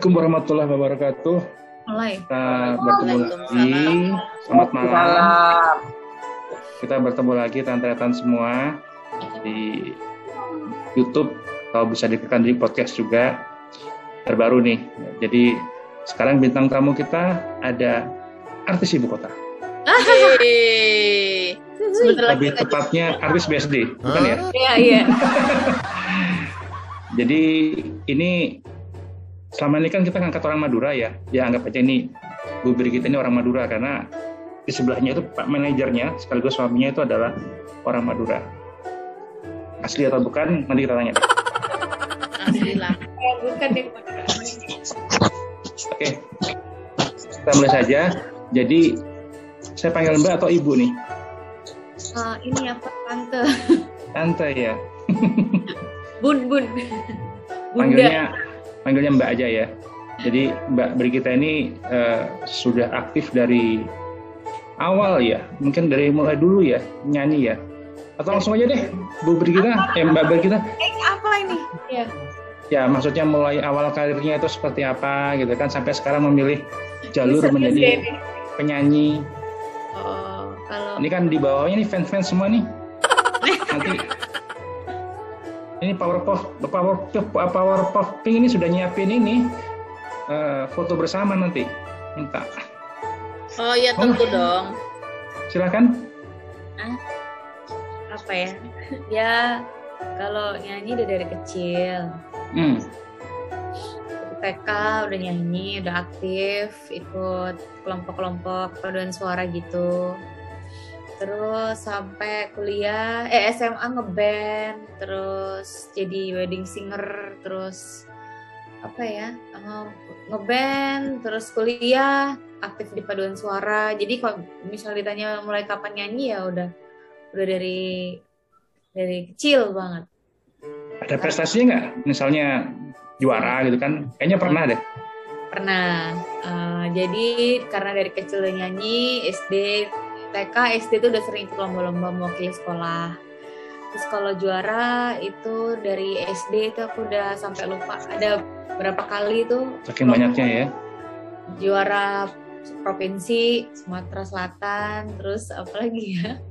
Assalamualaikum warahmatullahi wabarakatuh. mulai Kita bertemu lagi. Selamat malam. Kita bertemu lagi tantan semua di YouTube atau bisa ditekan di podcast juga terbaru nih. Jadi sekarang bintang tamu kita ada artis ibu kota. Lagi Lebih tepatnya artis BSD, bukan ya? iya iya Jadi ini selama ini kan kita ngangkat orang Madura ya. Ya anggap aja ini Bu Bri kita ini orang Madura karena di sebelahnya itu Pak manajernya sekaligus suaminya itu adalah orang Madura. Asli atau bukan? Nanti kita tanya. asli lah Ya, bukan deh Oke. Kita mulai saja. Jadi saya panggil Mbak atau Ibu nih? Ah, ini apa tante Tante ya. bun bun bunda Panggilnya panggilnya Mbak aja ya. Jadi Mbak Brigita ini eh, sudah aktif dari awal ya, mungkin dari mulai dulu ya nyanyi ya. Atau langsung aja deh, Bu Brigita, eh Mbak Brigita. eh apa ini ya Ya maksudnya mulai awal karirnya itu seperti apa gitu kan sampai sekarang memilih jalur Bisa menjadi ini. penyanyi. oh kalau Ini kan di bawahnya nih fans-fans semua nih. Nanti ini Powerpuff Powerpuff Powerpuff Pink ini sudah nyiapin ini eh, foto bersama nanti. Minta. oh ya tentu dong Silakan. apa ya ya kalau nyanyi udah dari kecil Hmm. TK udah nyanyi, udah aktif, ikut kelompok-kelompok paduan suara gitu. Terus sampai kuliah, eh SMA ngeband, terus jadi wedding singer, terus apa ya, eh, ngeband, terus kuliah, aktif di paduan suara. Jadi kalau misalnya ditanya mulai kapan nyanyi ya udah udah dari dari kecil banget. Ada prestasinya nggak? Misalnya juara gitu kan? Kayaknya pernah deh. Pernah. Eh, jadi karena dari kecil udah nyanyi, SD, TK, SD tuh udah sering ikut lomba-lomba mewakili sekolah. Terus kalau juara itu dari SD itu aku udah sampai lupa ada berapa kali tuh Saking banyaknya ya. juara provinsi Sumatera Selatan, terus apa lagi ya?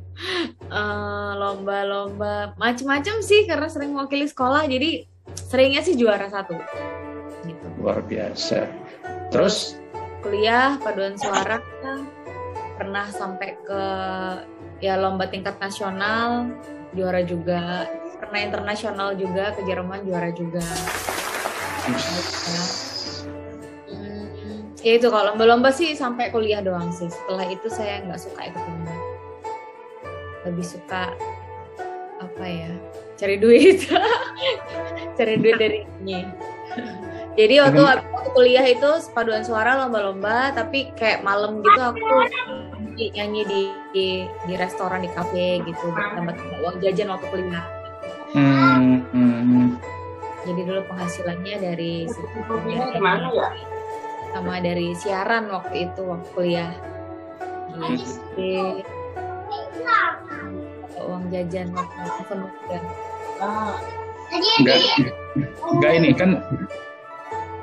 Eh, lomba-lomba macem-macem sih karena sering mewakili sekolah jadi seringnya sih juara satu gitu. Luar biasa. Terus kuliah paduan suara pernah sampai ke ya lomba tingkat nasional juara juga. Pernah internasional juga ke Jerman juara juga. Hmm, ya itu kalau lomba-lomba sih sampai kuliah doang sih. Setelah itu saya nggak suka ikut lomba. Lebih suka apa ya cari duit. Cari duit dari ini. Jadi waktu, waktu kuliah itu paduan suara lomba-lomba tapi kayak malam gitu aku nyanyi, nyanyi di, di di restoran di kafe gitu dapat uang jajan waktu kuliah. Hmm, hmm, jadi dulu penghasilannya dari situ. Gimana ya? sama dari siaran waktu itu waktu kuliah. Di uang jajan waktu penuh dan enggak enggak ini kan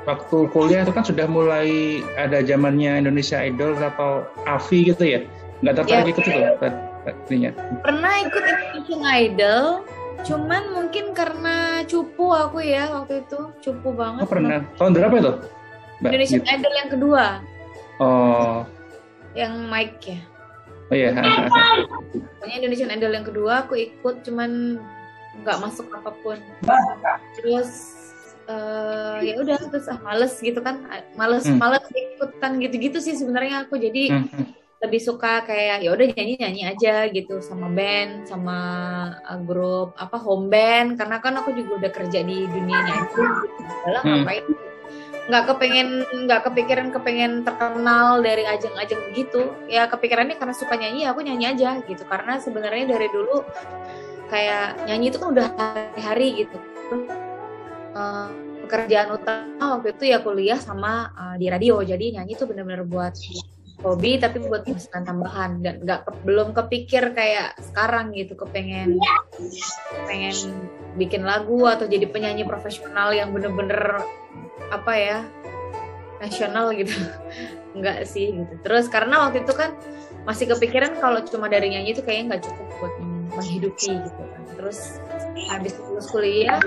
waktu kuliah itu kan sudah mulai ada zamannya Indonesia Idol atau AVI gitu ya? Nggak tertarik Ya. ikut itu? Tadinya. Pernah ikut Indonesian Idol, cuman mungkin karena cupu aku ya waktu itu, cupu banget. Oh pernah. Tahun berapa itu? Mbak? Indonesian Gitu. Idol yang kedua, Oh, yang Mike ya. oh iya. Pokoknya Indonesian Idol yang kedua aku ikut, cuman nggak masuk apa pun. Terus eh, ya udah terus ah males gitu kan, males Hmm. males ikutan gitu-gitu sih sebenarnya aku. Jadi Hmm, hmm. lebih suka kayak ya udah nyanyi nyanyi aja gitu sama band sama uh, grup apa home band karena kan aku juga udah kerja di dunia nyanyi gitu. Udah Hmm. ngapain nggak kepengen nggak kepikiran kepengen terkenal dari ajang-ajang begitu ya kepikirannya karena suka nyanyi ya aku nyanyi aja gitu karena sebenarnya dari dulu kayak nyanyi itu kan udah hari-hari gitu Uh, pekerjaan utama waktu itu ya kuliah sama uh, di radio. Jadi nyanyi itu benar-benar buat hobi tapi buat penghasilan tambahan. Dan nggak ke- belum kepikir kayak sekarang gitu kepengen pengen bikin lagu atau jadi penyanyi profesional yang bener-bener apa ya nasional gitu. Nggak sih gitu. Terus karena waktu itu kan masih kepikiran kalau cuma dari nyanyi itu kayaknya nggak cukup buat menghidupi gitu kan terus habis lulus kuliah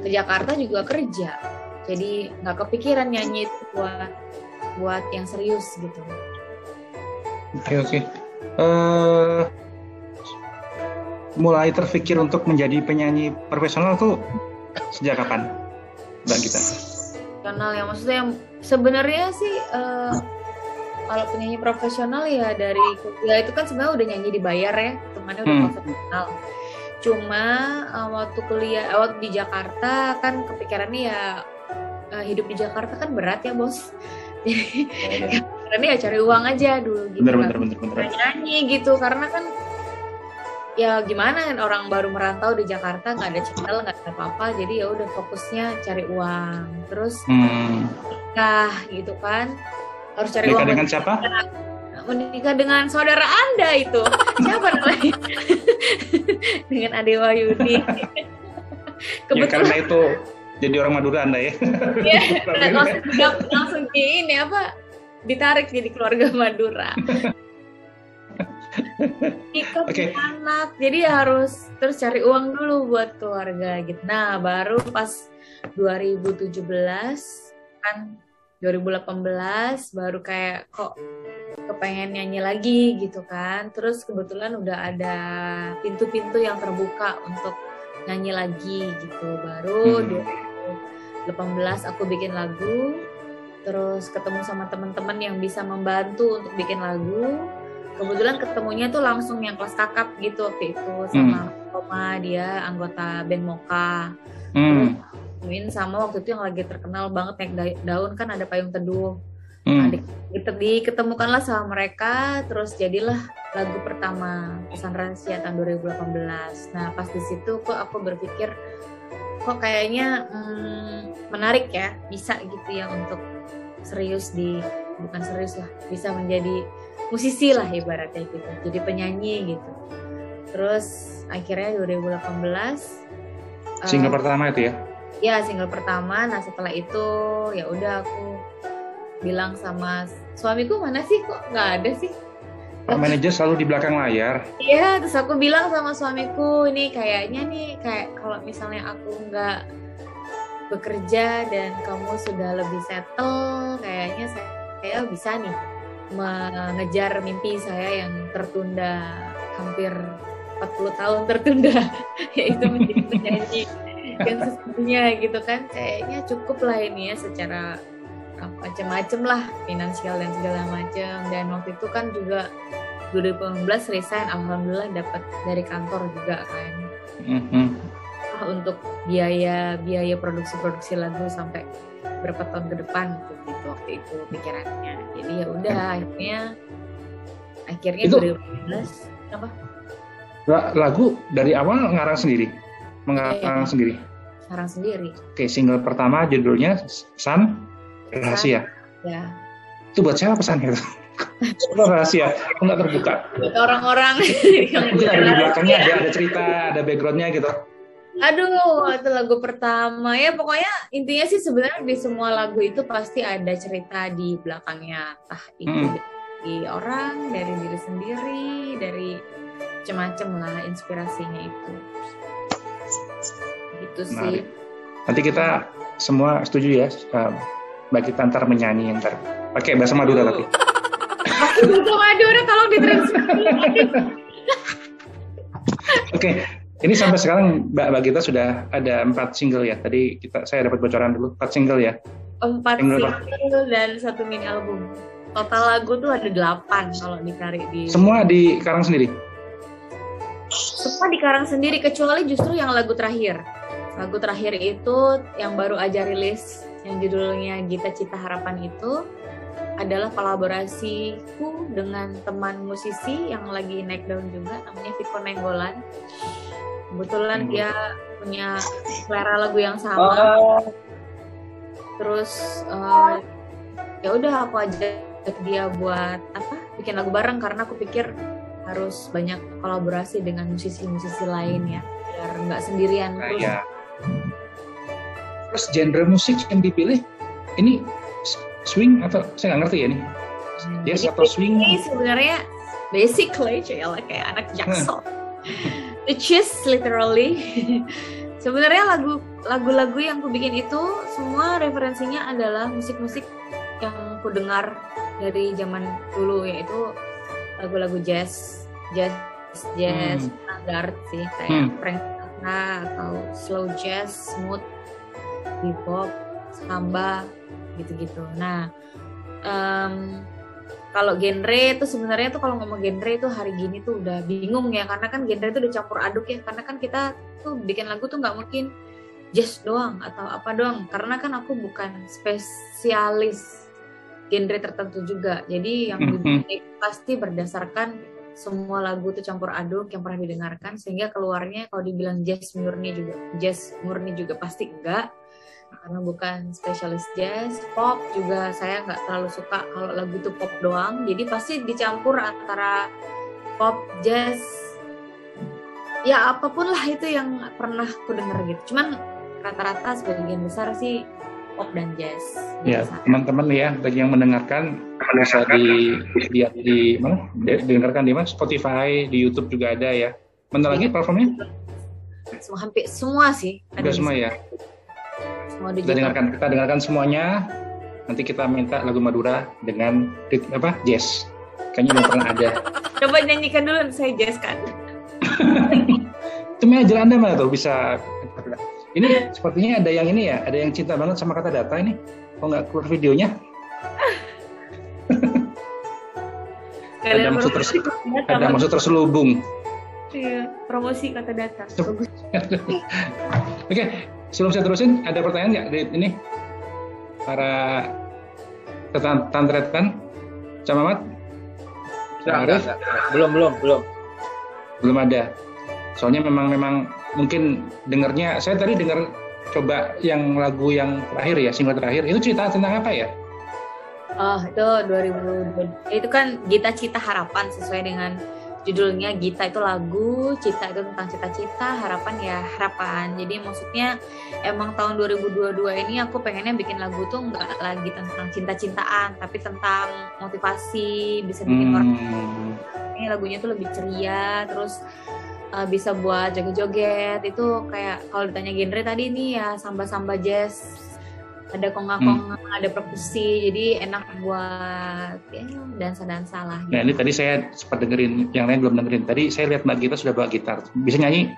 ke Jakarta juga kerja jadi nggak kepikiran nyanyi itu buat buat yang serius gitu Oke oke. Eh, mulai terpikir untuk menjadi penyanyi profesional tuh sejak kapan, Mbak Gita? profesional yang maksudnya yang sebenarnya sih eh, kalau penyanyi profesional ya dari kuliah itu kan sebenarnya udah nyanyi dibayar ya temannya udah Hmm. profesional cuma eh, waktu kuliah eh, waktu di Jakarta kan kepikirannya ya eh, hidup di Jakarta kan berat ya bos jadi kepikirannya ya cari uang aja dulu gitu Bener kan. bener bener bener. Nyanyi gitu karena kan ya gimana orang baru merantau di Jakarta nggak ada channel nggak ada apa-apa jadi ya udah fokusnya cari uang terus Hmm. nikah gitu kan harus cari Nikah uang dengan siapa? Menikah dengan saudara anda itu. Siapa namanya dengan Ade Wahyudi. Ya kebetulan karena itu jadi orang Madura anda ya. ya, langsung, langsung di ini apa ditarik jadi keluarga Madura. Nikah Oke. punya anak jadi ya harus terus cari uang dulu buat keluarga gitu. Nah baru pas 2017 kan 2018 baru kayak kok kepengen nyanyi lagi gitu kan. Terus kebetulan udah ada pintu-pintu yang terbuka untuk nyanyi lagi gitu. Baru Hmm. 2018 aku bikin lagu terus ketemu sama teman-teman yang bisa membantu untuk bikin lagu. Kebetulan ketemunya tuh langsung yang kelas kakap gitu waktu itu sama Roma dia anggota band Moka Hmm. Ketemuin sama waktu itu yang lagi terkenal banget naik da- daun kan ada payung teduh Hmm. Nah, di- di- diketemukanlah sama mereka terus jadilah lagu pertama pesan rahasia tahun 2018 nah pas di situ kok aku berpikir kok kayaknya hmm, menarik ya bisa gitu ya untuk serius di bukan serius lah bisa menjadi musisi lah ibaratnya gitu jadi penyanyi gitu terus akhirnya 2018 Single eh, pertama itu ya. Ya single pertama. Nah setelah itu ya udah aku bilang sama suamiku mana sih kok nggak ada sih? Pak manajer selalu di belakang layar. Iya, terus aku bilang sama suamiku, ini kayaknya nih kayak kalau misalnya aku nggak bekerja dan kamu sudah lebih settle, kayaknya saya, saya bisa nih mengejar mimpi saya yang tertunda hampir 40 tahun tertunda, yaitu menjadi penyanyi yang sesungguhnya gitu kan. Kayaknya cukup lah ini ya secara macam-macam lah finansial dan segala macam dan waktu itu kan juga 2019 resign alhamdulillah dapat dari kantor juga kan. Mhm. Ah, untuk biaya biaya produksi produksi lagu sampai berapa tahun ke depan gitu, gitu waktu itu pikirannya. Jadi ya udah akhirnya akhirnya Itu- 2019 apa? La- Lagu dari awal ngarang sendiri, mengarang Iya. sendiri. sekarang sendiri Oke, single pertama judulnya Sun Rahasia. ya Itu buat siapa pesannya? Itu rahasia, kok nggak terbuka. orang-orang yang di belakangnya rahasia. ada, ada cerita, ada backgroundnya gitu. Aduh, itu lagu pertama ya pokoknya intinya sih sebenarnya di semua lagu itu pasti ada cerita di belakangnya, entah itu Hmm. dari orang, dari diri sendiri, dari macam-macam lah inspirasinya itu. Gitu sih. Menarik. Nanti kita semua setuju ya eh, Mbak kita ntar menyanyi ntar pakai bahasa Madura tapi Pakai bahasa Madura tolong ditranslate. oke ini sampai sekarang Mbak kita sudah ada empat single ya tadi kita saya dapat bocoran dulu empat single ya Empat berapa? single dan satu mini album. Total lagu tuh ada delapan kalau ditarik di semua di Karang sendiri Semua dikarang sendiri kecuali justru yang lagu terakhir. Lagu terakhir itu yang baru aja rilis yang judulnya Gita Cita Harapan itu adalah kolaborasiku dengan teman musisi yang lagi naik daun juga namanya Viko Nenggolan. Kebetulan Hmm. dia punya selera lagu yang sama. Oh, Terus eh, ya udah aku ajak dia buat apa? Bikin lagu bareng karena aku pikir harus banyak kolaborasi dengan musisi-musisi lain ya biar nggak sendirian terus kayak terus genre musik yang dipilih ini swing atau saya nggak ngerti ya nih yes Jadi atau swing ini sebenarnya basically lah kayak anak jaksel which is literally sebenarnya lagu lagu-lagu yang aku bikin itu semua referensinya adalah musik-musik yang aku dengar dari zaman dulu yaitu lagu-lagu jazz jazz jazz Hmm. standar sih kayak Hmm. Frank Sinatra atau slow jazz smooth bebop samba gitu-gitu. Nah em, kalau genre itu sebenarnya tuh kalau ngomong genre itu hari gini tuh udah bingung ya. Karena kan genre itu udah campur aduk ya. Karena kan kita tuh bikin lagu tuh nggak mungkin jazz doang atau apa doang. Karena kan aku bukan spesialis genre tertentu juga. Jadi yang Mhm. dibikin itu pasti berdasarkan semua lagu tuh campur aduk yang pernah didengarkan. Sehingga keluarnya kalau dibilang jazz murni juga jazz murni juga pasti enggak karena bukan spesialis jazz pop juga saya nggak terlalu suka kalau lagu itu pop doang. Jadi pasti dicampur antara pop jazz ya apa pun lah itu yang pernah aku denger gitu. Cuman rata-rata sebagian besar sih pop dan jazz. Ya teman-teman ya bagi yang mendengarkan bisa dilihat di mana? Di- didengarkan di mana? Spotify di YouTube juga ada ya. Mana lagi platformnya? Semua hampir semua sih. Ada semua ya semua kita dengarkan kita dengarkan semuanya. Nanti kita minta lagu Madura dengan apa jazz. Kayaknya belum pernah ada. Coba nyanyikan dulu saya jazz kan itu manajer anda mana tuh? Bisa ini sepertinya ada yang ini ya ada yang cinta banget sama kata data ini. Kok nggak keluar videonya? Kalian maksud data, ada maksud terselubung. Iya, promosi kata data. Oke sebelum saya terusin ada pertanyaan nggak dari ini? Para tantretan? Enggak, enggak. belum, belum, belum. belum ada. Soalnya memang memang mungkin dengarnya saya tadi dengar coba yang lagu yang terakhir ya single terakhir. Itu cerita tentang apa ya? Oh, itu 2000 itu kan Gita Cita Harapan sesuai dengan judulnya Gita itu lagu, Cita itu tentang cita-cita, harapan ya harapan. Jadi maksudnya emang tahun 2022 ini aku pengennya bikin lagu tuh nggak lagi tentang cinta-cintaan, tapi tentang motivasi, bisa bikin orang Hmm, ini lagunya tuh lebih ceria, terus uh, bisa buat joget-joget. Itu kayak kalau ditanya genre tadi nih ya samba-samba jazz, ada konga-konga, ada perkusi, jadi enak buat ya dansa-dansa lah. Nah ini tadi saya sempat dengerin, yang lain belum dengerin. Tadi saya lihat Mbak Gita sudah bawa gitar. Bisa nyanyi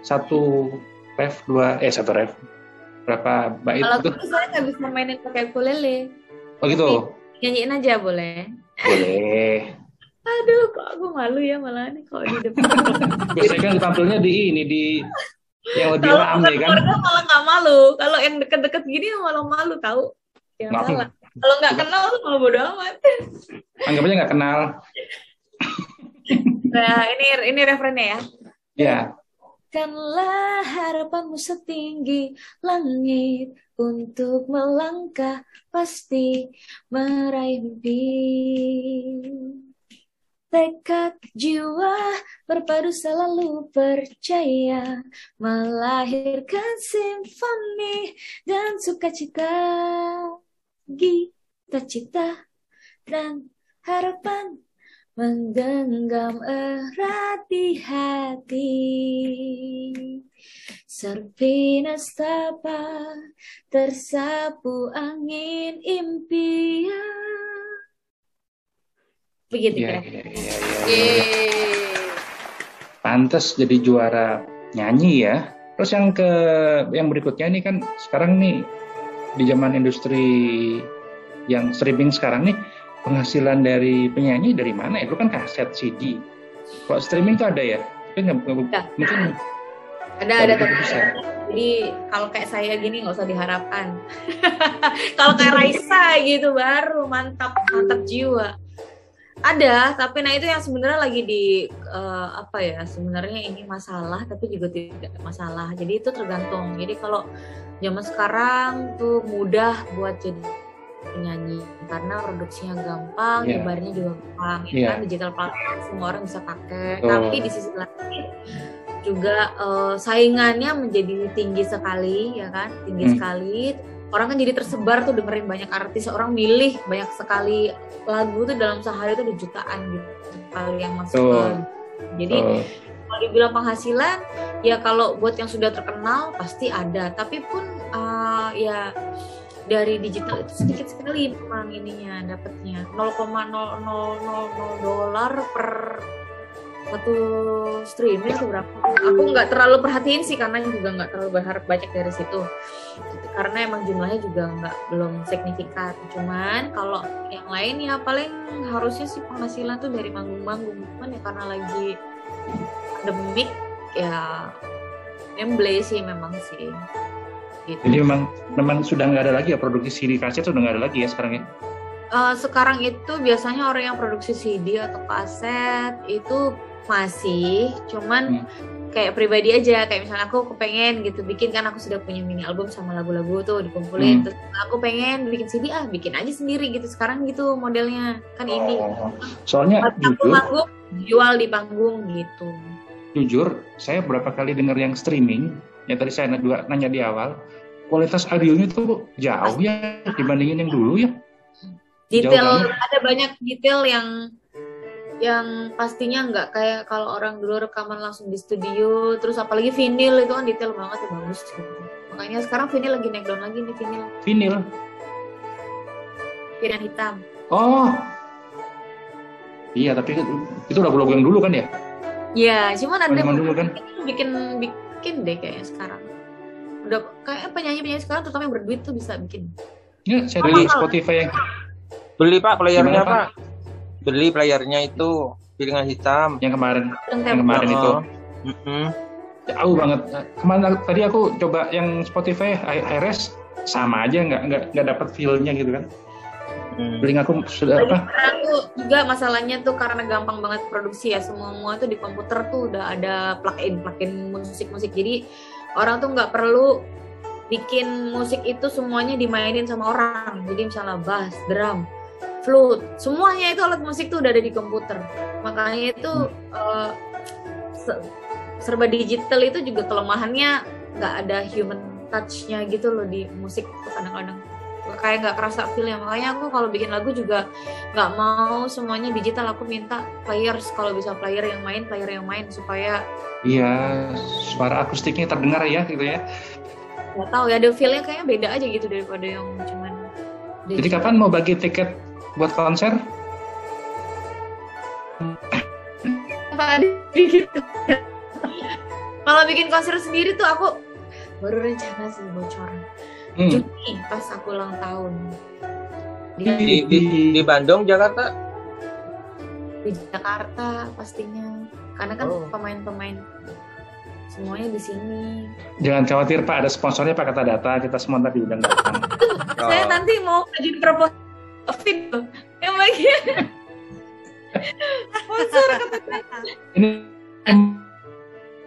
satu ref, dua, eh satu ref. Berapa bait Kalau itu? saya nggak bisa mainin pakai ukulele, Oh gitu? nyanyiin aja boleh. Boleh. Aduh, kok aku malu ya malah nih kalau di depan. Biasanya kan tampilnya di ini, di lebih Kalau rame kan. keluarga malah nggak malu. Kalau yang deket-deket gini malah malu tahu. Jangan Maaf. salah. Kalau nggak kenal tuh malah bodo amat. Anggap aja nggak kenal. Nah, ini ini referennya ya. Ya, Kanlah harapanmu setinggi langit untuk melangkah pasti meraih mimpi. Tekad jiwa berpadu selalu percaya melahirkan simfoni dan sukacita gita cita dan harapan menggenggam erat di hati. Serpi nestapa tersapu angin impian begitu Iya, kira iya, iya, iya, iya. Pantas jadi juara nyanyi ya. Terus yang ke yang berikutnya ini kan sekarang nih di zaman industri yang streaming sekarang nih penghasilan dari penyanyi dari mana? Itu kan kaset CD. Kalau streaming tuh ada ya? Tapi nggak- mungkin ada ada bisa. jadi kalau kayak saya gini nggak usah diharapkan kalau kayak Raisa gitu baru mantap mantap jiwa ada tapi nah itu yang sebenarnya lagi di eh, apa ya sebenarnya ini masalah tapi juga tidak masalah jadi itu tergantung jadi kalau zaman sekarang tuh mudah buat jadi penyanyi karena produksinya gampang, Iya. nyebarnya juga gampang, ya Iya. kan digital platform semua orang bisa pakai. Betul. Tapi di sisi lain juga eh, saingannya menjadi tinggi sekali, ya kan, tinggi Hmm. sekali. Orang kan jadi tersebar tuh dengerin banyak artis, orang milih banyak sekali lagu tuh dalam sehari tuh jutaan gitu kali yang masuk. Ke- Jadi Tuh. kalau dibilang penghasilan ya kalau buat yang sudah terkenal pasti ada. Tapi pun uh, ya dari digital itu sedikit sekali memang ininya dapatnya. 0,0000 dolar per satu streaming atau berapa? Aku nggak terlalu perhatiin sih karena juga nggak terlalu berharap banyak dari situ karena emang jumlahnya juga nggak belum signifikan cuman kalau yang lain ya paling harusnya sih penghasilan tuh dari manggung-manggung cuman ya karena lagi pandemik ya emble sih memang sih gitu. Jadi memang memang sudah nggak ada lagi ya produksi CD kaset sudah nggak ada lagi ya sekarang ya. Eh, sekarang itu biasanya orang yang produksi CD atau kaset itu masih cuman kayak pribadi aja kayak misalnya aku kepengen gitu bikin kan aku sudah punya mini album sama lagu-lagu tuh dikumpulin Hmm. terus aku pengen bikin CD ah bikin aja sendiri gitu sekarang gitu modelnya kan ini Oh. Soalnya aku jujur, manggung jual di panggung gitu jujur saya berapa kali dengar yang streaming yang tadi saya juga nanya di awal kualitas audionya tuh jauh ya dibandingin yang dulu ya. detail ada banyak detail yang yang pastinya nggak kayak kalau orang dulu rekaman langsung di studio terus apalagi vinyl itu kan detail banget ya bagus gitu makanya sekarang vinyl lagi naik down lagi nih vinyl Vinyl. vinyl hitam Oh. Iya, tapi itu itu lagu-lagu yang dulu kan ya? ya cuman ada Zaman dulu kan? bikin bikin deh kayaknya sekarang udah kayak penyanyi penyanyi sekarang terutama yang berduit tuh bisa bikin Ya, saya Beli. Spotify yang Beli pak playernya Pak? Beli playernya itu piringan hitam. yang kemarin yang yang kemarin itu Oh. Mm-mm. jauh banget. Kemarin tadi aku coba yang Spotify res sama aja nggak nggak nggak dapat feel-nya gitu kan. Hmm. Beli aku sudah apa? tuh juga masalahnya tuh karena gampang banget produksi ya semua semua tuh di komputer tuh udah ada plugin plugin musik musik jadi orang tuh nggak perlu bikin musik itu semuanya dimainin sama orang jadi misalnya bass drum flute. Semuanya itu alat musik tuh udah ada di komputer. Makanya itu se- serba digital itu juga kelemahannya nggak ada human touch-nya gitu loh di musik kadang-kadang. Kayak nggak kerasa feel ya makanya aku kalau bikin lagu juga nggak mau semuanya digital. Aku minta players kalau bisa player yang main player yang main supaya Iya, suara akustiknya terdengar ya gitu ya. nggak tahu ya ada feelnya kayaknya beda aja gitu daripada yang cuman Jadi kapan mau bagi tiket buat konser? ada gitu kalau bikin konser sendiri tuh aku baru rencana sih bocoran Hmm. Juni pas aku ulang tahun di, Di, di, di Bandung, Jakarta. di Jakarta pastinya karena kan Oh. pemain-pemain semuanya di sini Jangan khawatir Pak, ada sponsornya Pak kata data kita semua tadi udah datang. saya Oh. nanti mau ngajuin proposal video yang bagian sponsor kata Ini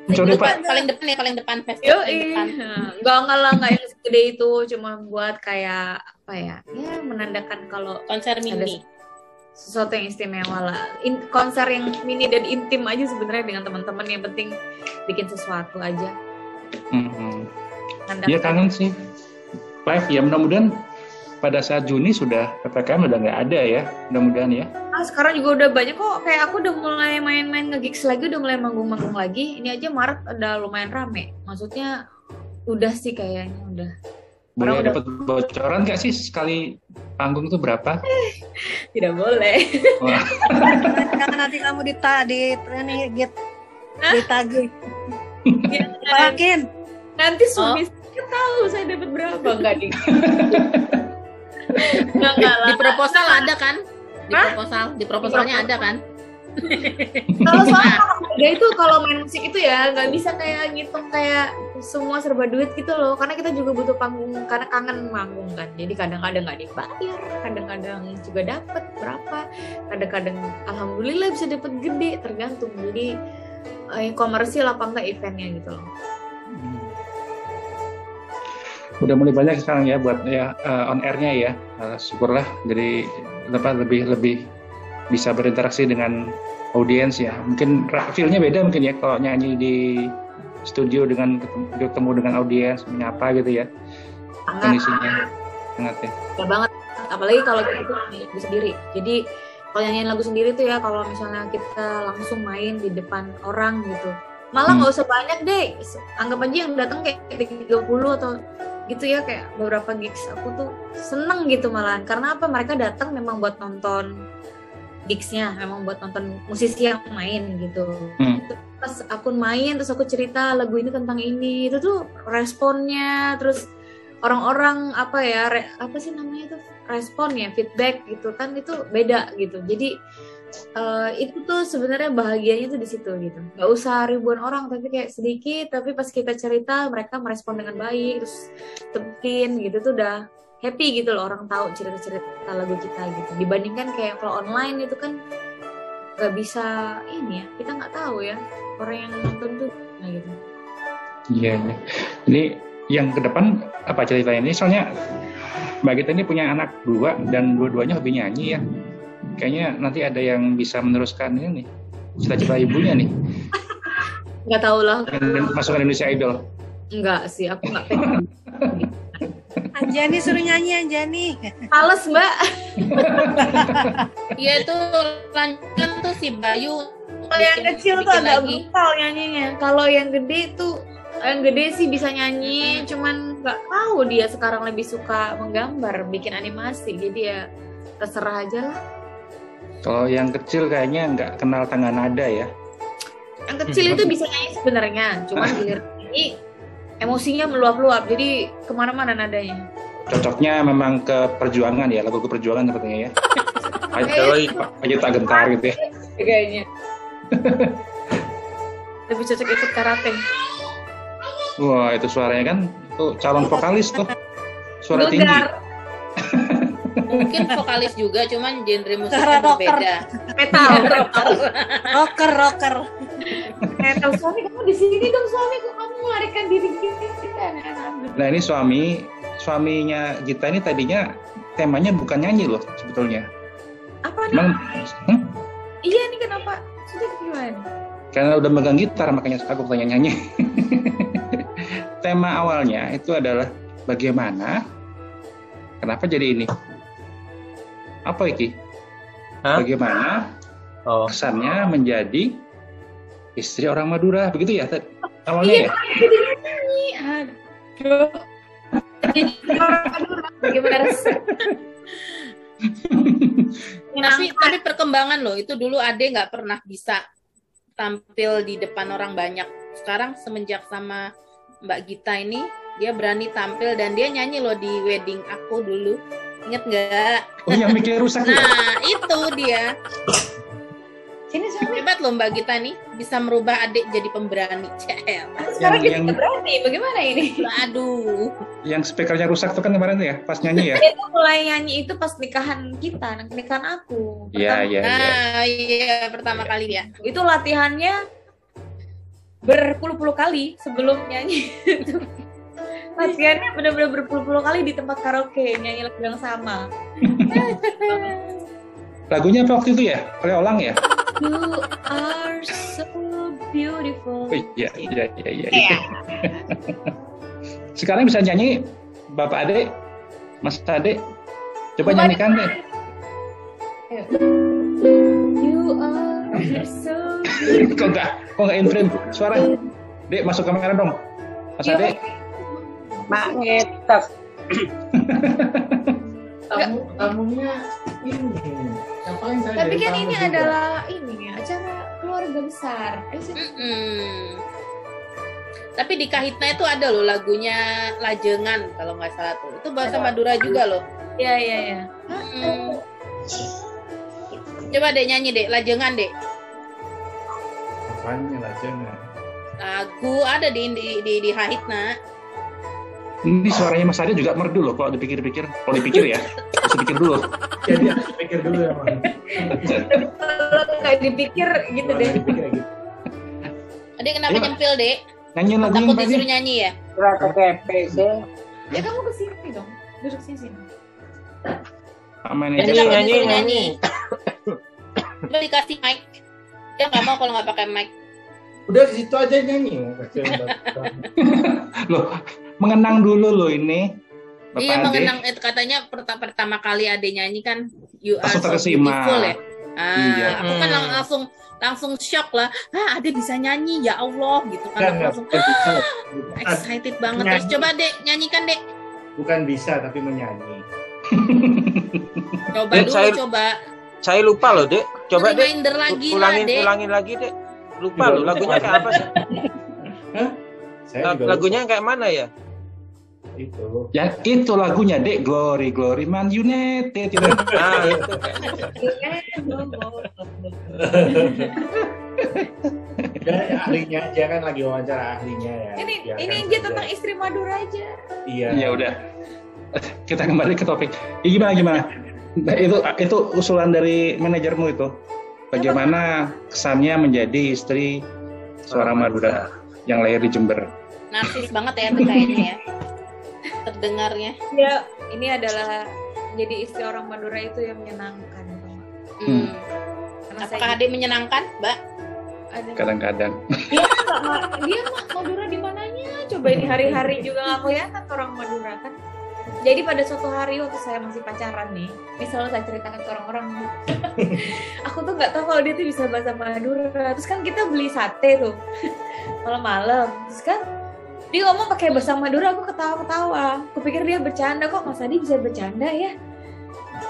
Paling Coba depan, paling depan ya, paling depan festival paling depan. nggak nggak lah nggak yang segede itu, cuma buat kayak apa ya, ya menandakan kalau Konser mini. sesuatu yang istimewa lah. In, konser yang mini dan intim aja sebenarnya dengan teman-teman yang penting bikin sesuatu aja. Hmm. Ngandang- Iya kangen sih. Live ya mudah-mudahan pada saat Juni sudah PPKM udah nggak ada ya. Mudah-mudahan ya. Ah, sekarang juga udah banyak kok. Kayak aku udah mulai main-main nge-gigs lagi, udah mulai manggung-manggung lagi. Ini aja Maret udah lumayan rame. Maksudnya udah sih kayaknya udah. Boleh Orang udah- dapat bocoran nggak sih sekali panggung itu berapa? Tidak boleh. Jangan nanti kamu dita di ini git ditagih. Makin Nanti suami saya tahu saya dapat berapa enggak di. Lah. Di proposal ada kan? Di Hah? proposal, di proposalnya ada kan? Kalau soal harga itu kalau main musik itu ya nggak bisa kayak ngitung kayak semua serba duit gitu loh karena kita juga butuh panggung karena kangen manggung kan jadi kadang-kadang nggak dibayar kadang-kadang juga dapat berapa kadang-kadang alhamdulillah bisa dapat gede tergantung jadi eh, komersil apa enggak eventnya gitu loh udah mulai banyak sekarang ya buat ya eh, on airnya ya. Eh, syukurlah jadi apa lebih lebih bisa berinteraksi dengan audiens ya. Mungkin feel-nya beda mungkin ya kalau nyanyi di studio dengan ketemu, ketemu dengan audiens menyapa gitu ya sangat kondisinya sangat ya. ya banget apalagi kalau kita nyanyi lagu sendiri jadi kalau nyanyiin lagu sendiri tuh ya kalau misalnya kita langsung main di depan orang gitu malah Hmm. nggak usah banyak deh anggap aja yang datang kayak 30 atau gitu ya kayak beberapa gigs aku tuh seneng gitu malahan. Karena apa? Mereka datang memang buat nonton gigsnya memang buat nonton musisi yang main gitu. Hmm. pas aku main terus aku cerita lagu ini tentang ini. Itu tuh responnya terus orang-orang apa ya re- apa sih namanya itu? Respon ya feedback gitu kan itu beda gitu. Jadi eh, itu tuh sebenarnya bahagianya tuh di situ gitu nggak usah ribuan orang tapi kayak sedikit tapi pas kita cerita mereka merespon dengan baik terus temukin gitu tuh udah happy gitu loh orang tahu cerita-cerita lagu kita gitu dibandingkan kayak kalau online itu kan nggak bisa ini ya kita nggak tahu ya orang yang nonton tuh nah gitu Iya. iya. Ini yang ke depan apa ceritanya ini? Soalnya Mbak Gita ini punya anak dua dan dua-duanya hobi nyanyi ya. Kayaknya nanti ada yang bisa meneruskan ini nih. Cita-cita ibunya nih. nggak tahu lah Dan masukkan Indonesia Idol. nggak sih aku nggak pengen Anjani suruh nyanyi Anjani. males mbak Iya itu lanjut tuh si Bayu. kalau yang kecil tuh agak lagi. brutal nyanyinya kalau yang gede tuh yang gede sih bisa nyanyi cuman nggak tahu dia sekarang lebih suka menggambar bikin animasi jadi ya terserah aja lah Kalau yang kecil kayaknya nggak kenal tangga nada ya. yang kecil itu bisa nyanyi sebenarnya cuman giliran nyanyi emosinya meluap-luap jadi ke mana-mana nadanya Cocoknya memang ke perjuangan ya, lagu ke perjuangan sepertinya ya. Ayo, Ayo tak gentar gitu ya. kayaknya lebih cocok ikut karate Wah itu suaranya kan tuh calon vokalis tuh. Suara tinggi. Mungkin vokalis juga, cuman genre Cara musiknya rocker. berbeda. metal Rocker rocker. metal suami kamu di sini dong suami kok kamu melarikan diri gitu Nah ini suami, suaminya Gita ini tadinya temanya bukan nyanyi loh sebetulnya. apa nih Emang hmm? iya nih kenapa sudah gimana karena udah megang gitar makanya aku tanya nyanyi. Tema awalnya itu adalah bagaimana, kenapa jadi ini? Apa iki? Hah? Bagaimana Oh, kesannya menjadi istri orang Madura begitu ya awalnya iya ya? jadi nyanyi aduh Jadi orang Madura, bagaimana resep Tapi tapi perkembangan loh, itu dulu Ade nggak pernah bisa tampil di depan orang banyak. Sekarang semenjak sama Mbak Gita ini, dia berani tampil dan dia nyanyi loh di wedding aku dulu. Ingat nggak? Oh yang mikirnya rusak ya? Nah, itu dia. sini suami Hebat loh Mbak Gita nih, bisa merubah adik jadi pemberani. Cel. sekarang kita yang- berani bagaimana ini Aduh. Yang speakernya rusak tuh kan kemarin tuh ya, pas nyanyi ya? dia tuh mulai nyanyi itu pas nikahan kita nikahan aku Iya, iya, iya. Nah, iya pertama kali ya. itu latihannya berpuluh-puluh kali sebelum nyanyi latihannya benar-benar berpuluh-puluh kali di tempat karaoke nyanyi lagu yang sama Lagunya apa waktu itu ya? Oleh Olang ya? You are so beautiful. Oh, iya, iya, iya, iya. iya. Sekarang bisa nyanyi Bapak Ade, Mas Ade. Coba Bapak nyanyikan deh. You are so kok enggak, kok enggak in frame suara? Dek, masuk kamera dong. Mas Iya, Ade. Mak ngetak. tamu tamunya ini yang paling saya Tapi kan ini juga. adalah ini ya, acara keluarga besar. Eh. Tapi di Kahitna itu ada loh lagunya Lajengan kalau nggak salah tuh. Itu bahasa Madura juga loh. Iya, iya, iya. Mm. Coba deh nyanyi deh, Lajengan deh. apanya lah jangan Lagu ada di di di, di Kahitna. Ini suaranya Mas Ade juga merdu loh kalau dipikir-pikir. Kalau dipikir ya, harus dipikir dulu. jadi harus pikir dulu ya man Kalau nggak dipikir gitu deh. dipikir ya gitu Adek kenapa Ayo. nyempil dek? Nyanyiin lagunya Takut Pak Ade. disuruh nyanyi ya? KTP sih. Ya kamu ke sini dong. Duduk sini sini. Jadi Nyanyi, nyanyi, nyanyi. Coba dikasih mic. Dia nggak mau kalau nggak pakai mic. udah di situ aja nyanyi oh. Loh, mengenang dulu loh ini. Bapak iya Ade. mengenang itu katanya pertama pertama kali Ade nyanyi kan You Are So terkesima. Beautiful ya. Ah, Iya. aku kan lang- langsung langsung shock lah. Ah, Ade bisa nyanyi ya Allah gitu kan. Aku langsung ah, excited banget. Nyanyi. Terus coba Dek nyanyikan Dek. bukan bisa tapi menyanyi Coba Dek, dulu saya- coba. Saya lupa loh, Dek. Coba, Dek. Reminder lagi lah ulangin, Dek. ulangin lagi, Dek. Lupa loh, lupa. lagunya kayak apa sih? saya La- juga Lagunya kayak mana ya? Itu Ya itu lagunya Dek Glory Glory Man United itu. Nah, itu. ya, ahlinya aja kan lagi wawancara ahlinya ya Ini Biarkan ini saja. aja tentang istri Madura aja. iya Ya udah. Kita kembali ke topik. Ya, gimana gimana? Nah, itu itu usulan dari manajermu itu. Bagaimana kesannya menjadi istri seorang Madura yang lahir di Jember? Narsis banget ya itu kayaknya ya. Terdengarnya. Ya, ini adalah jadi istri orang Madura itu yang menyenangkan. Hmm. Karena Apakah saya menyenangkan, Mbak? ada Kadang-kadang. dia nggak ma- dia mah Madura di mananya? Coba ini hari-hari juga nggak kelihatan orang Madura kan. Jadi pada suatu hari waktu saya masih pacaran nih, ini selalu saya ceritakan ke orang-orang. aku tuh nggak tahu kalau dia tuh bisa bahasa Madura. Terus kan kita beli sate tuh malam-malam. Terus kan dia ngomong pakai bahasa Madura, aku ketawa-ketawa. Aku pikir dia bercanda kok, Mas Adi bisa bercanda ya?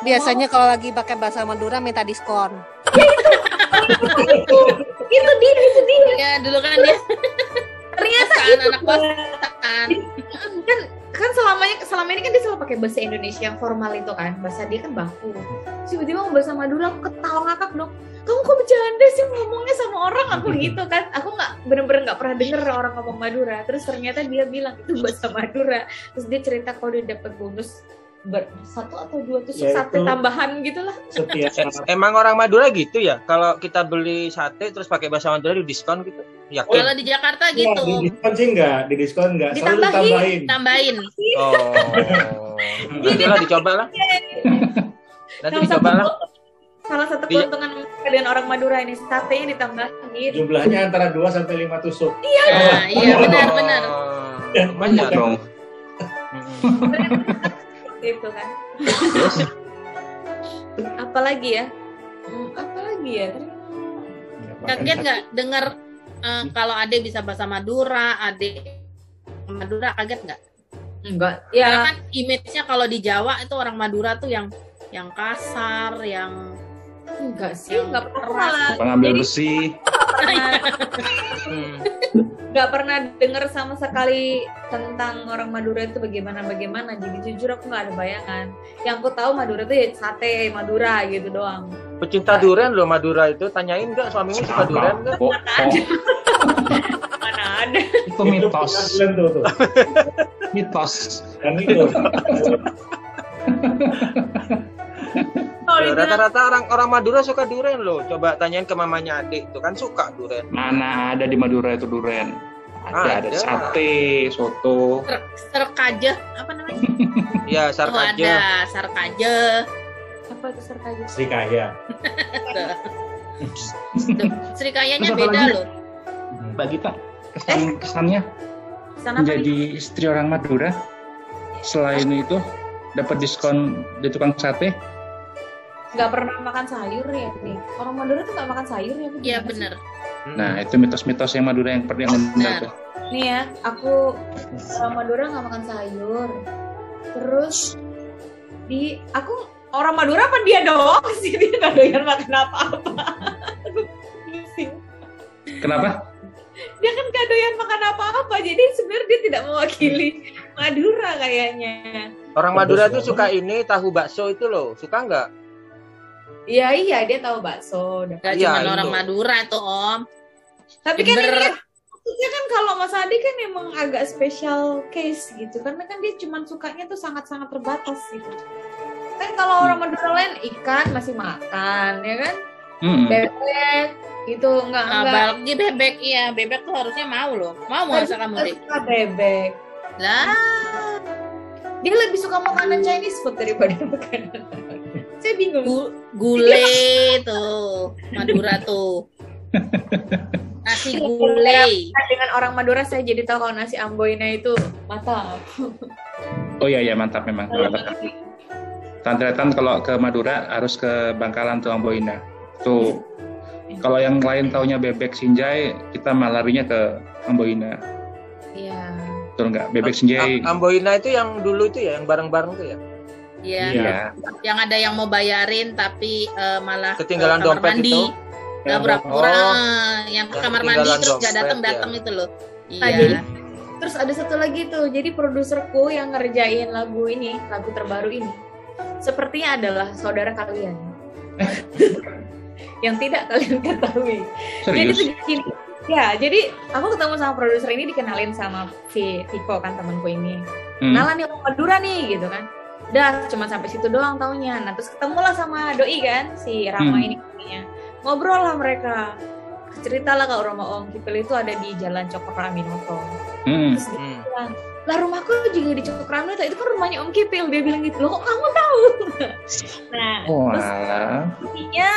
Biasanya kalau lagi pakai bahasa Madura minta diskon. Itu dia, itu dia. Ya dulu kan dia Ternyata itu anak kosan. kan kan selamanya selama ini kan dia selalu pakai bahasa Indonesia yang formal itu kan. Bahasa dia kan baku. Tiba-tiba mau bahasa Madura aku ketawa ngakak dong kamu kok bercanda sih ngomongnya sama orang? Aku gitu kan. Aku nggak bener-bener nggak pernah denger orang ngomong Madura. Terus ternyata dia bilang itu bahasa Madura. Terus dia cerita kalau dia dapat bonus ber satu atau dua tusuk Ya, sate tambahan gitu lah. setiap Emang orang Madura gitu ya? Kalau kita beli sate terus pakai bahasa Madura di diskon gitu? Yakin? Kalau di Jakarta Iya, gitu. di diskon sih enggak di diskon enggak selalu Ditambahin. ditambahin Tambahin. Oh. Nanti lah dicoba lah. Nanti salah dicoba lah. satu salah satu Iya. keuntungan dengan orang Madura ini satenya ditambahin jumlahnya antara 2 sampai 5 tusuk Nah, iya benar-benar. Oh, Banyak Enggak dong. Gitu kan Terus apalagi ya Hmm, apalagi ya Kaget nggak dengar eh, kalau Ade bisa bahasa Madura, Ade Madura kaget nggak? enggak Karena ya kan image-nya kalau di Jawa itu orang Madura tuh yang yang kasar, yang enggak sih enggak pernah pengambil besi. pernah Hmm. nggak pernah dengar sama sekali tentang orang Madura itu bagaimana bagaimana. Jadi jujur aku nggak ada bayangan. Yang aku tahu Madura itu ya sate Madura gitu doang. Pecinta durian loh Madura itu. Tanyain nggak suamimu suka durian nggak? Oh, oh, mana ada? Itu mitos. Mitos. dan itu kalau Ya, Rata-rata orang orang Madura suka durian loh. Coba tanyain ke mamanya adik itu kan suka durian. Mana ada di Madura itu duren? Ada, ada Ada. sate, soto. ser serkaje apa namanya? Ya Oh sarkaja. ada sarkaje. Apa itu Serkaya? Srikaya. Tuh, Sri Kayanya Terus apa beda lagi? loh. Mbak Gita, kesan kesannya Sana apa menjadi istri orang Madura selain itu dapat diskon di tukang sate nggak pernah makan sayur ya nih. Orang Madura tuh nggak makan sayur ya? Bu? Iya sih? bener. nah itu mitos-mitos yang Madura yang pernah yang benar Benar. tuh Nih ya, aku orang Madura nggak makan sayur. Terus di aku orang Madura apa dia doang sih dia nggak doyan makan apa-apa. Kenapa dia kan gak doyan makan apa-apa, jadi sebenarnya dia tidak mewakili Madura kayaknya. Orang Madura tuh suka ini tahu bakso itu loh. Suka nggak? Iya iya dia tahu bakso. Gak cuma orang. Madura tuh om. Tapi kan Jember. ini kan maksudnya kan kalau Mas Adi kan emang agak special case gitu karena kan dia cuma sukanya tuh sangat-sangat terbatas gitu. Kan kalau orang Madura lain ikan masih makan ya kan, Hmm. bebek itu enggak Nah, enggak. apalagi bebek iya bebek tuh harusnya mau loh. Mau mau rasa kamu suka bebek. Lah Dia lebih suka makanan Chinese food daripada makanan. Saya bingung. gu- gule tuh Madura tuh. Nasi gulai. Dengan orang Madura saya jadi tahu kalau nasi amboina itu mantap. oh iya iya mantap memang mantap Tantretan kalau ke Madura harus ke Bangkalan tuh Amboina tuh kalau yang lain taunya bebek sinjai kita malah larinya ke Amboina Iya. betul nggak bebek sinjai Am- Amboina itu yang dulu itu ya, yang bareng-bareng tuh ya. Iya. iya Yang ada yang mau bayarin tapi eh, malah ke Ketinggalan kamar dompet mandi. itu. Nggak pura-pura Oh. yang ke kamar mandi terus gak dompet, datang-datang ya. itu loh. Nah, Iya. jadi- Terus ada satu lagi tuh, jadi produserku yang ngerjain lagu ini, lagu terbaru ini, sepertinya adalah saudara kalian. yang tidak kalian ketahui. Jadi serius tuh gini, ya, jadi aku ketemu sama produser ini dikenalin sama si Viko kan temanku ini. Hmm. Kenalan nih orang Madura nih gitu kan. Udah cuma sampai situ doang taunya. Nah terus ketemulah sama doi kan si Rama Hmm. ini namanya. Ngobrol lah mereka. Cerita lah kalau rumah Om Kipil itu ada di Jalan Cokroaminoto. Hmm. Terus dia Hmm. bilang, lah rumahku juga di Cokroaminoto. Itu kan rumahnya Om Kipil. Dia bilang gitu. Loh kok kamu tahu? nah Oh, terus intinya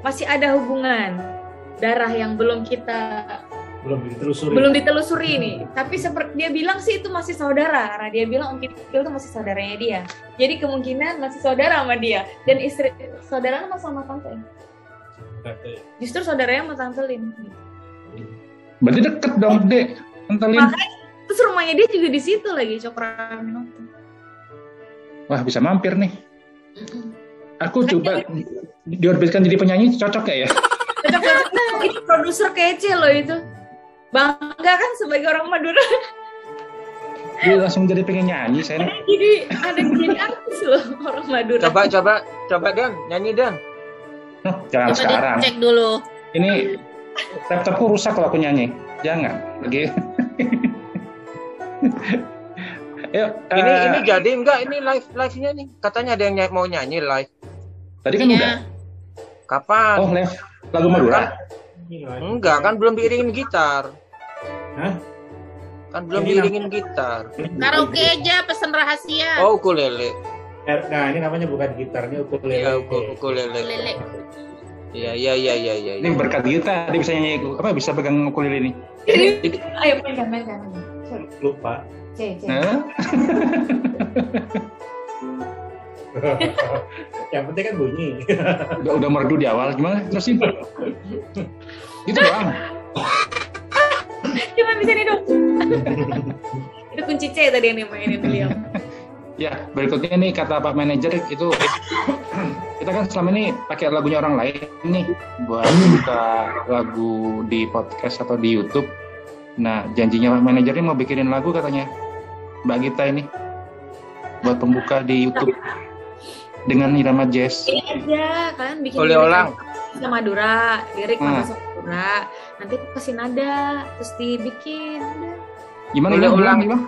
masih ada hubungan darah yang belum kita Belum ditelusuri. belum ditelusuri nih. Tapi seperti dia bilang sih itu masih saudara karena dia bilang Om Kipil itu masih saudaranya dia. Jadi kemungkinan masih saudara sama dia dan istri saudaranya sama sama tante. Justru saudaranya sama tante Lin. berarti deket dong dek Entelin. Makanya terus rumahnya dia juga di situ lagi Cokroaminoto. wah bisa mampir nih aku coba diorbitkan jadi penyanyi cocok gak ya Cocok-cocok. Itu produser kece loh itu. Bangga kan sebagai orang Madura. dia langsung jadi pengen nyanyi saya nih. Jadi ada yang jadi artis loh orang Madura. Coba coba coba Dan, nyanyi Dan. Noh, jangan Coba sekarang dicek dulu. ini laptopku rusak kalau aku nyanyi jangan lagi Ayo, Ini eh, ini jadi enggak ini live live-nya nih. Katanya ada yang ny- mau nyanyi live. tadi kan Iya. udah Kapan? oh live lagu Madura Enggak, kan belum diiringin gitar. Hah? Kan belum Ini diiringin gitar. Karaoke aja pesen rahasia. Oh, ukulele. Eh, Nah, ini namanya bukan gitar, ini ukulele. Iya, uku- ukulele. Lele. Iya, iya, iya, iya, iya. ini berkat Gita dia bisa nyanyi apa bisa pegang ukulele ini Ayo mainkan mainkan. Lupa. C C. Nah, Yang penting kan bunyi. udah udah merdu di awal gimana terusin itu doang Cuma bisa nih dong. itu kunci C tadi yang dimainin beliau. Ya, berikutnya nih kata Pak Manajer itu kita kan selama ini pakai lagunya orang lain nih buat buka lagu di podcast atau di YouTube. Nah, janjinya Pak Manajer ini mau bikinin lagu katanya Mbak Gita ini buat pembuka di YouTube dengan irama jazz. Aja kalian bikin Oleh sama Madura, lirik Hmm. sama Madura. Nanti aku kasih nada, terus dibikin. udah. Gimana Boleh ulang. Ibang?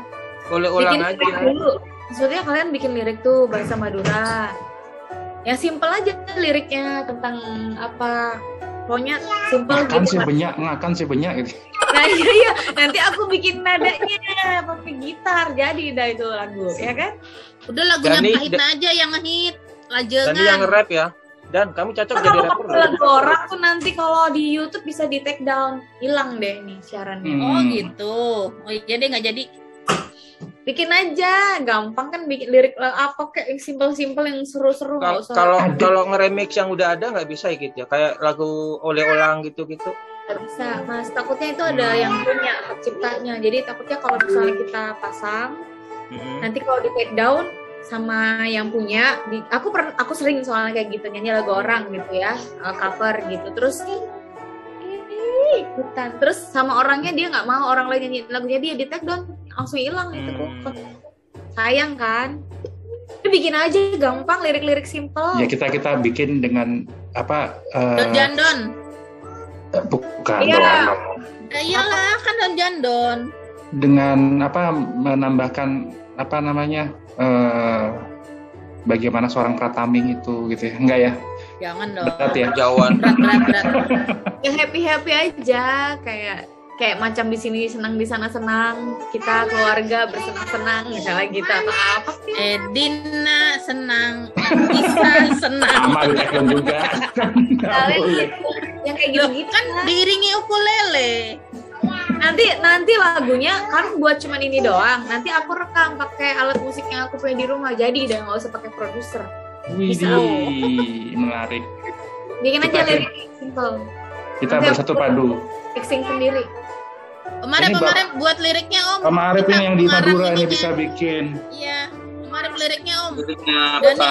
Boleh Bikin ulang lirik aja. dulu. Maksudnya kalian bikin lirik tuh bahasa Madura. Yang simpel aja liriknya tentang apa. Pokoknya simpel Ngakan gitu. sih banyak, ngakan sih banyak gitu. Nah iya, iya, nanti aku bikin nadanya pakai gitar jadi dah itu lagu, ya kan? Udah lagunya Dani- Pahitna aja yang ngehit. lajengan. Dan yang nge-rap ya. Dan kamu cocok jadi Kalau rapper. pakai lagu orang tuh nanti kalau di YouTube bisa di take down, hilang deh nih siarannya. Hmm. Oh gitu. Oh iya deh nggak jadi. Bikin aja, gampang kan bikin lirik eh, apa kayak yang simple-simple yang seru-seru nggak usah. Kalau kalau nge-remix yang udah ada nggak bisa ya gitu ya. Kayak lagu oleh olang gitu-gitu. Nggak bisa, mas. Takutnya itu ada yang punya hak ciptanya. Jadi takutnya kalau misalnya kita pasang, Mm-mm. nanti kalau di take down sama yang punya, di, aku pernah, aku sering soalnya kayak gitu nyanyi lagu orang gitu ya, eh, cover gitu. Terus eh, ikutan. Terus sama orangnya dia nggak mau orang lain nyanyi lagunya dia di take down langsung hilang itu Hmm. sayang kan Udah bikin aja gampang lirik-lirik simple Ya kita kita bikin dengan apa? eh, Don Jandon. bukan Iya. dong. Eh, iyalah kan Don Jandon. dengan apa menambahkan apa namanya eh bagaimana seorang prataming itu gitu ya enggak ya Jangan dong. berat ya Jauhan. Berat berat berat. ya happy happy aja kayak kayak macam di sini senang di sana senang kita keluarga bersenang-senang misalnya gitu atau apa sih Eh Dina senang, bisa senang. sama juga Kalian boleh. gitu, yang kayak gitu-gitu kan diiringi ukulele. Nanti nanti lagunya kan buat cuman ini doang nanti aku rekam pakai alat musik yang aku punya di rumah jadi udah nggak usah pakai produser Bisa. Menarik bikin aja lirik simple kita Nanti bersatu padu mixing sendiri Kemarin Ini, kemarin buat liriknya Om. Arif Kita ini yang di Madura ini ininya. bisa bikin Iya, Om Arif liriknya Om. Liriknya Dan apa?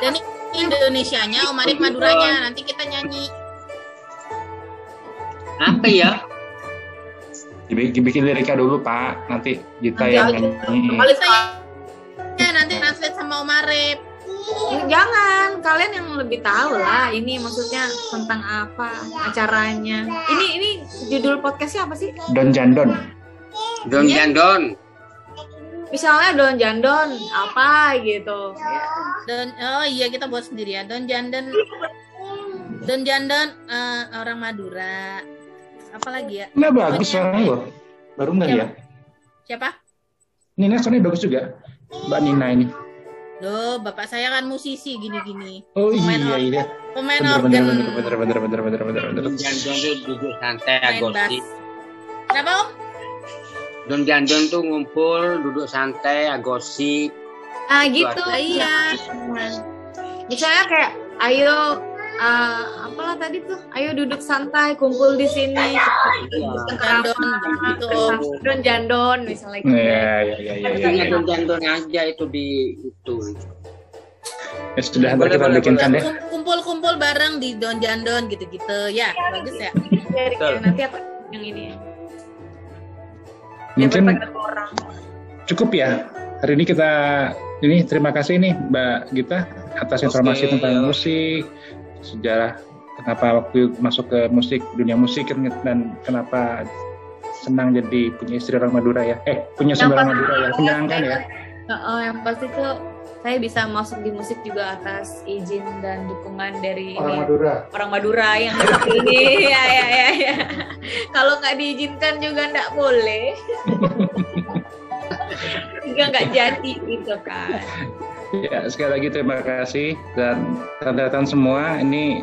Dan ini Indonesianya, Om Arif Maduranya. Nanti kita nyanyi. Apa ya? Dibikin, bikin liriknya dulu Pak nanti kita Nanti yang nyanyi Kita ya nanti translate sama Om Arif. Jangan, kalian yang lebih tahu lah. Ini maksudnya tentang apa acaranya. Ini ini judul podcastnya apa sih? Don Jandon Don Iya. Jandon. Misalnya Don Jandon apa gitu. Ya. Don oh iya kita buat sendiri ya. Don Jandon Don Jandon eh, orang Madura apalagi ya Nina bagus suaranya loh baru nggak ya siapa Nina suaranya bagus juga Mbak Nina ini Loh, bapak saya kan musisi gini-gini. Oh pemain iya, iya. Pemain organ. Bener, bener, bener, bener, bener, bener, bener. Don Jandon tuh duduk santai agosti. Kenapa, Om? Don Jandon tuh ngumpul, duduk santai, agosi. Ah, gitu. Iya. Misalnya kayak, ayo eh, apalah tadi tuh, ayo duduk santai, kumpul di sini. Jandon gitu Om. Don Jandon misalnya gitu. Iya, iya, iya, iya, iya. Hanya Don Jandon aja itu di itu. Ya sudah, Boleh, kita boleh, bikinkan deh. Kum- Kumpul-kumpul bareng di Don Jandon gitu-gitu. Ya, bagus ya. Nanti apa yang ini ya. Mungkin cukup ya. Hari ini kita, ini terima kasih nih Mbak Gita atas informasi Oke, tentang ya. musik, sejarah kenapa waktu masuk ke musik, dunia musik, dan kenapa senang jadi punya istri orang Madura ya. Eh, punya Yang suami orang Madura ya. Menyenangkan ya. Heeh, yang pasti tuh saya bisa masuk di musik juga atas izin dan dukungan dari Orang ini, Madura. orang Madura yang seperti ini. ya, ya, ya, ya. Kalau nggak diizinkan juga nggak boleh. juga nggak jadi gitu kan. Ya, sekali lagi terima kasih dan rekan-rekan semua ini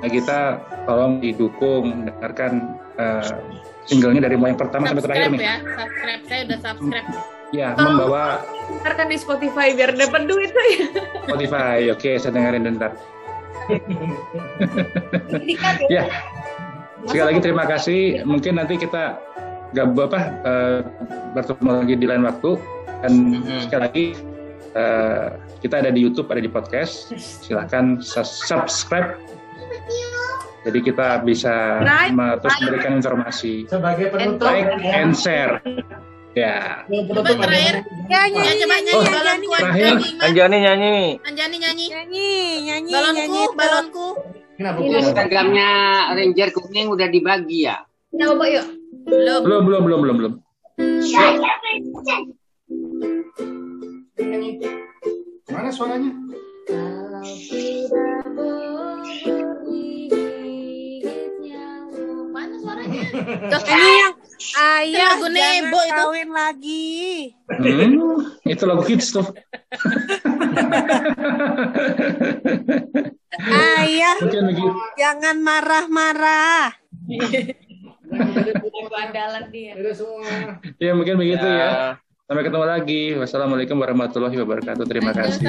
kita tolong didukung dengarkan eh, singlenya dari mulai yang pertama sampai terakhir Subscribe nih. ya. Subscribe. Saya udah subscribe. Ya, Tolong. membawa Dengarkan di Spotify biar dapat duit tuh ya. Spotify. Oke, saya dengerin bentar. Ya. Ya, sekali lagi terima kasih. Mungkin nanti kita gak apa eh, bertemu lagi di lain waktu. Dan Mhm. sekali lagi eh, kita ada di YouTube, ada di podcast. Silahkan subscribe. Jadi kita bisa terus memberikan informasi. Sebagai penutup. Like and share. Ya, Yang Coba penutup terakhir. Ya, Ya, nyanyi, coba nyanyi, nyanyi Oh, balonku. terakhir. Nyanyi, Mas. Anjani nyanyi. Anjani nyanyi. nyanyi, nyanyi, Balonku, nyanyi. balonku. Kenapa? Instagramnya Ranger kuning udah dibagi ya. Ya, Bapak yuk. Belum. belum belum belum belum belum. Mana suaranya? Kalau tidak bergigitnya Mana suaranya? Ini yang ayah lagu jangan Nebo itu. kawin lagi. Hmm, itu lagu hits tuh. Jangan marah-marah. Lagu andalan dia. Udah semua. Ya mungkin begitu Ya. ya. Sampai ketemu lagi. Wassalamualaikum warahmatullahi wabarakatuh. Terima kasih.